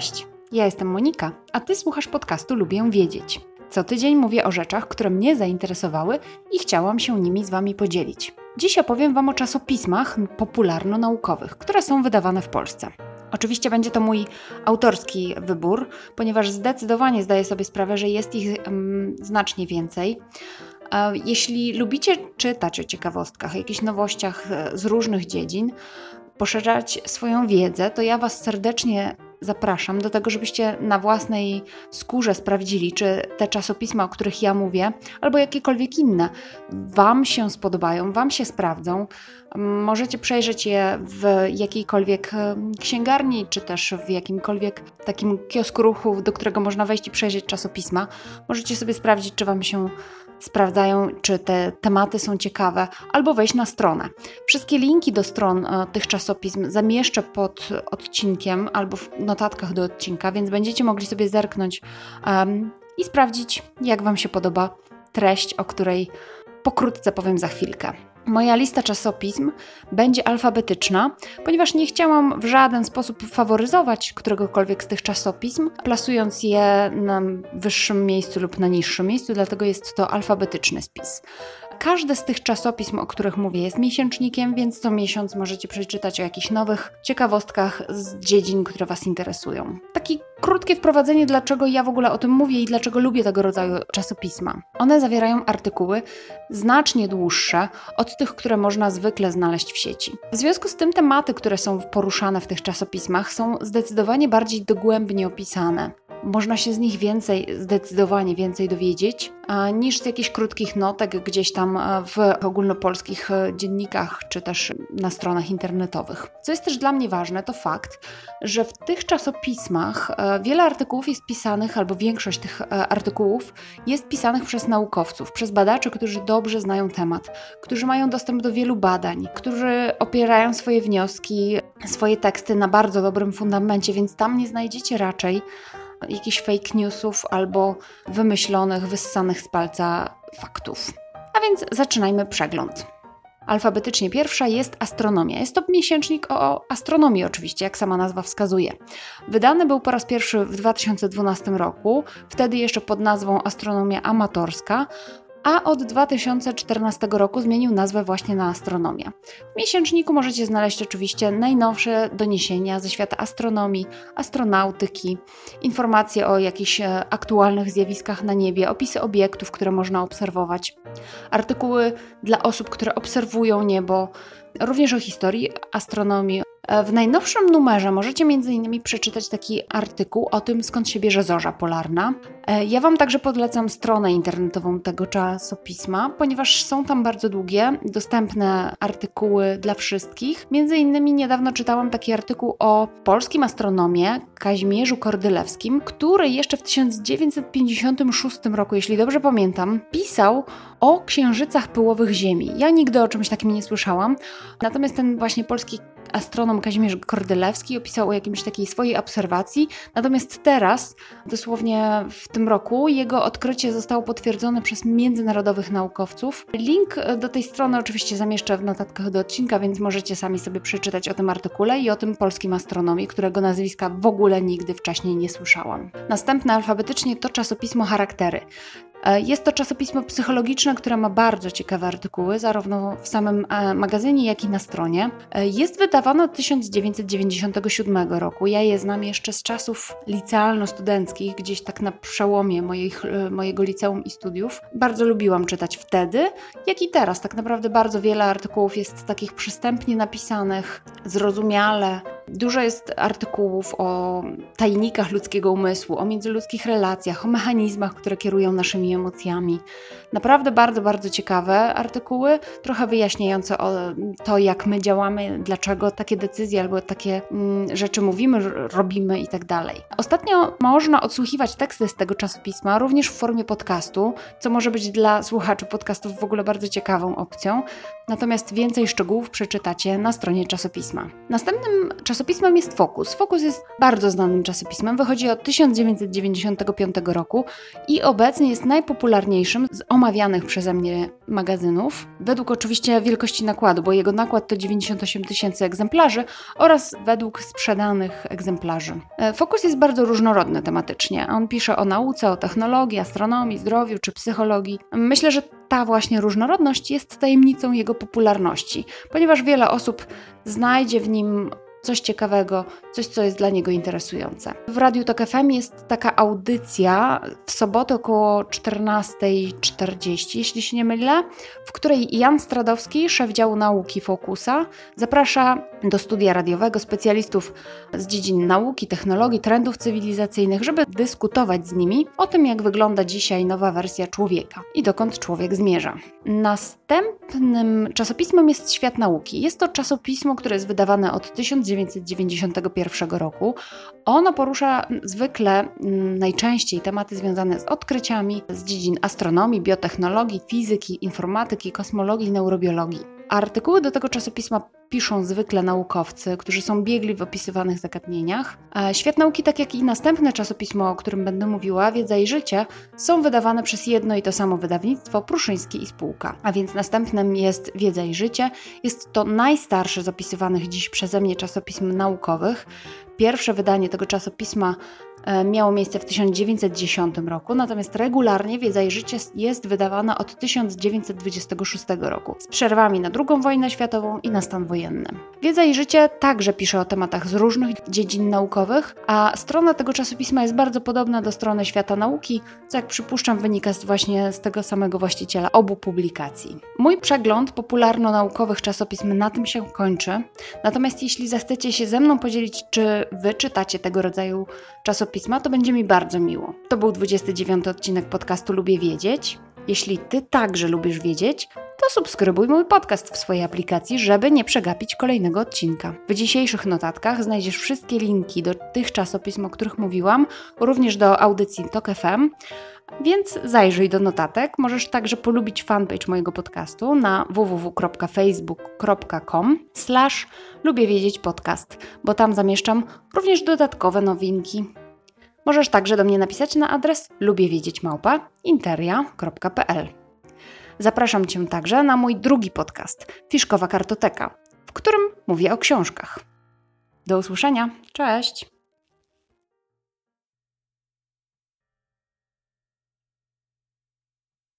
Cześć, ja jestem Monika, a ty słuchasz podcastu Lubię Wiedzieć. Co tydzień mówię o rzeczach, które mnie zainteresowały i chciałam się nimi z wami podzielić. Dziś opowiem wam o czasopismach popularno-naukowych, które są wydawane w Polsce. Oczywiście będzie to mój autorski wybór, ponieważ zdecydowanie zdaję sobie sprawę, że jest ich um, znacznie więcej. Jeśli lubicie czytać o ciekawostkach, jakichś nowościach e, z różnych dziedzin, poszerzać swoją wiedzę, to ja Was serdecznie zapraszam do tego, żebyście na własnej skórze sprawdzili, czy te czasopisma, o których ja mówię, albo jakiekolwiek inne, Wam się spodobają, Wam się sprawdzą. Możecie przejrzeć je w jakiejkolwiek księgarni, czy też w jakimkolwiek takim kiosku ruchu, do którego można wejść i przejrzeć czasopisma. Możecie sobie sprawdzić, czy Wam się sprawdzają, czy te tematy są ciekawe, albo wejść na stronę. Wszystkie linki do stron e, tych czasopism zamieszczę pod odcinkiem albo w notatkach do odcinka, więc będziecie mogli sobie zerknąć um, i sprawdzić, jak Wam się podoba treść, o której pokrótce powiem za chwilkę. Moja lista czasopism będzie alfabetyczna, ponieważ nie chciałam w żaden sposób faworyzować któregokolwiek z tych czasopism, plasując je na wyższym miejscu lub na niższym miejscu, dlatego jest to alfabetyczny spis. Każde z tych czasopism, o których mówię, jest miesięcznikiem, więc co miesiąc możecie przeczytać o jakichś nowych ciekawostkach z dziedzin, które Was interesują. Taki krótkie wprowadzenie, dlaczego ja w ogóle o tym mówię i dlaczego lubię tego rodzaju czasopisma. One zawierają artykuły znacznie dłuższe od tych, które można zwykle znaleźć w sieci. W związku z tym tematy, które są poruszane w tych czasopismach, są zdecydowanie bardziej dogłębnie opisane. Można się z nich więcej, zdecydowanie więcej dowiedzieć, niż z jakichś krótkich notek gdzieś tam w ogólnopolskich e, dziennikach czy też na stronach internetowych. Co jest też dla mnie ważne, to fakt, że w tych czasopismach e, wiele artykułów jest pisanych, albo większość tych e, artykułów jest pisanych przez naukowców, przez badaczy, którzy dobrze znają temat, którzy mają dostęp do wielu badań, którzy opierają swoje wnioski, swoje teksty na bardzo dobrym fundamencie, więc tam nie znajdziecie raczej jakichś fake newsów albo wymyślonych, wyssanych z palca faktów. A więc zaczynajmy przegląd. Alfabetycznie pierwsza jest astronomia. Jest to miesięcznik o astronomii, oczywiście, jak sama nazwa wskazuje. Wydany był po raz pierwszy w 2012 roku, wtedy jeszcze pod nazwą Astronomia Amatorska, a od 2014 roku zmienił nazwę właśnie na astronomię. W miesięczniku możecie znaleźć oczywiście najnowsze doniesienia ze świata astronomii, astronautyki, informacje o jakichś e, aktualnych zjawiskach na niebie, opisy obiektów, które można obserwować, artykuły dla osób, które obserwują niebo, również o historii astronomii, w najnowszym numerze możecie m.in. przeczytać taki artykuł o tym, skąd się bierze zorza polarna. E, ja Wam także podlecam stronę internetową tego czasopisma, ponieważ są tam bardzo długie, dostępne artykuły dla wszystkich. Między innymi niedawno czytałam taki artykuł o polskim astronomie Kazimierzu Kordylewskim, który jeszcze w 1956 roku, jeśli dobrze pamiętam, pisał o księżycach pyłowych Ziemi. Ja nigdy o czymś takim nie słyszałam, natomiast ten właśnie polski astronom Kazimierz Kordylewski opisał o jakiejś takiej swojej obserwacji, natomiast teraz, dosłownie w tym roku, jego odkrycie zostało potwierdzone przez międzynarodowych naukowców. Link do tej strony oczywiście zamieszczę w notatkach do odcinka, więc możecie sami sobie przeczytać o tym artykule i o tym polskim astronomie, którego nazwiska w ogóle nigdy wcześniej nie słyszałam. Następne alfabetycznie to czasopismo Charaktery. E, jest to czasopismo psychologiczne, które ma bardzo ciekawe artykuły, zarówno w samym e, magazynie, jak i na stronie. E, jest wydawane od 1997 roku. Ja je znam jeszcze z czasów licealno-studenckich, gdzieś tak na przełomie moich, mojego liceum i studiów. Bardzo lubiłam czytać wtedy, jak i teraz. Tak naprawdę bardzo wiele artykułów jest takich przystępnie napisanych, zrozumiale, Dużo jest artykułów o tajnikach ludzkiego umysłu, o międzyludzkich relacjach, o mechanizmach, które kierują naszymi emocjami. Naprawdę bardzo, bardzo ciekawe artykuły, trochę wyjaśniające to, jak my działamy, dlaczego takie decyzje albo takie mm, rzeczy mówimy, robimy i tak. Ostatnio można odsłuchiwać teksty z tego czasopisma również w formie podcastu, co może być dla słuchaczy podcastów w ogóle bardzo ciekawą opcją. Natomiast więcej szczegółów przeczytacie na stronie czasopisma. Następnym czasopismem czasopismem jest Focus. Focus jest bardzo znanym czasopismem, wychodzi od 1995 roku i obecnie jest najpopularniejszym z omawianych przeze mnie magazynów, według oczywiście wielkości nakładu, bo jego nakład to 98 tysięcy egzemplarzy oraz według sprzedanych egzemplarzy. E, Focus jest bardzo różnorodny tematycznie. On pisze o nauce, o technologii, astronomii, zdrowiu czy psychologii. Myślę, że ta właśnie różnorodność jest tajemnicą jego popularności, ponieważ wiele osób znajdzie w nim coś ciekawego, coś, co jest dla niego interesujące. W Radiu Tok FM jest taka audycja w sobotę około 14.40, jeśli się nie mylę, w której Jan Stradowski, szef działu nauki Fokusa, zaprasza do studia radiowego specjalistów z dziedzin nauki, technologii, trendów cywilizacyjnych, żeby dyskutować z nimi o tym, jak wygląda dzisiaj nowa wersja człowieka i dokąd człowiek zmierza. Następnym czasopismem jest Świat Nauki. Jest to czasopismo, które jest wydawane od 1991 roku. Ono porusza zwykle mm, najczęściej tematy związane z odkryciami z dziedzin astronomii, biotechnologii, fizyki, informatyki, kosmologii, neurobiologii. Artykuły do tego czasopisma piszą zwykle naukowcy, którzy są biegli w opisywanych zagadnieniach. Świat Nauki, tak jak i następne czasopismo, o którym będę mówiła, Wiedza i Życie, są wydawane przez jedno i to samo wydawnictwo, Pruszyński i spółka. A więc następnym jest Wiedza i Życie. Jest to najstarsze z opisywanych dziś przeze mnie czasopism naukowych. Pierwsze wydanie tego czasopisma E, miało miejsce w 1910 roku, natomiast regularnie Wiedza i Życie jest wydawana od 1926 roku, z przerwami na II wojnę światową i na stan wojenny. Wiedza i Życie także pisze o tematach z różnych dziedzin naukowych, a strona tego czasopisma jest bardzo podobna do strony Świata Nauki, co jak przypuszczam wynika z właśnie z tego samego właściciela obu publikacji. Mój przegląd popularno-naukowych czasopism na tym się kończy, natomiast jeśli zechcecie się ze mną podzielić, czy wy czytacie tego rodzaju czasopisma, czasopisma, to będzie mi bardzo miło. To był 29 odcinek podcastu Lubię Wiedzieć. Jeśli Ty także lubisz wiedzieć, to subskrybuj mój podcast w swojej aplikacji, żeby nie przegapić kolejnego odcinka. W dzisiejszych notatkach znajdziesz wszystkie linki do tych czasopism, o których mówiłam, również do audycji TOK FM, więc zajrzyj do notatek. Możesz także polubić fanpage mojego podcastu na www.facebook.com slash lubię wiedzieć podcast, bo tam zamieszczam również dodatkowe nowinki. Możesz także do mnie napisać na adres lubiewiedzieć.interia.pl Zapraszam Cię także na mój drugi podcast, Fiszkowa Kartoteka, w którym mówię o książkach. Do usłyszenia. Cześć!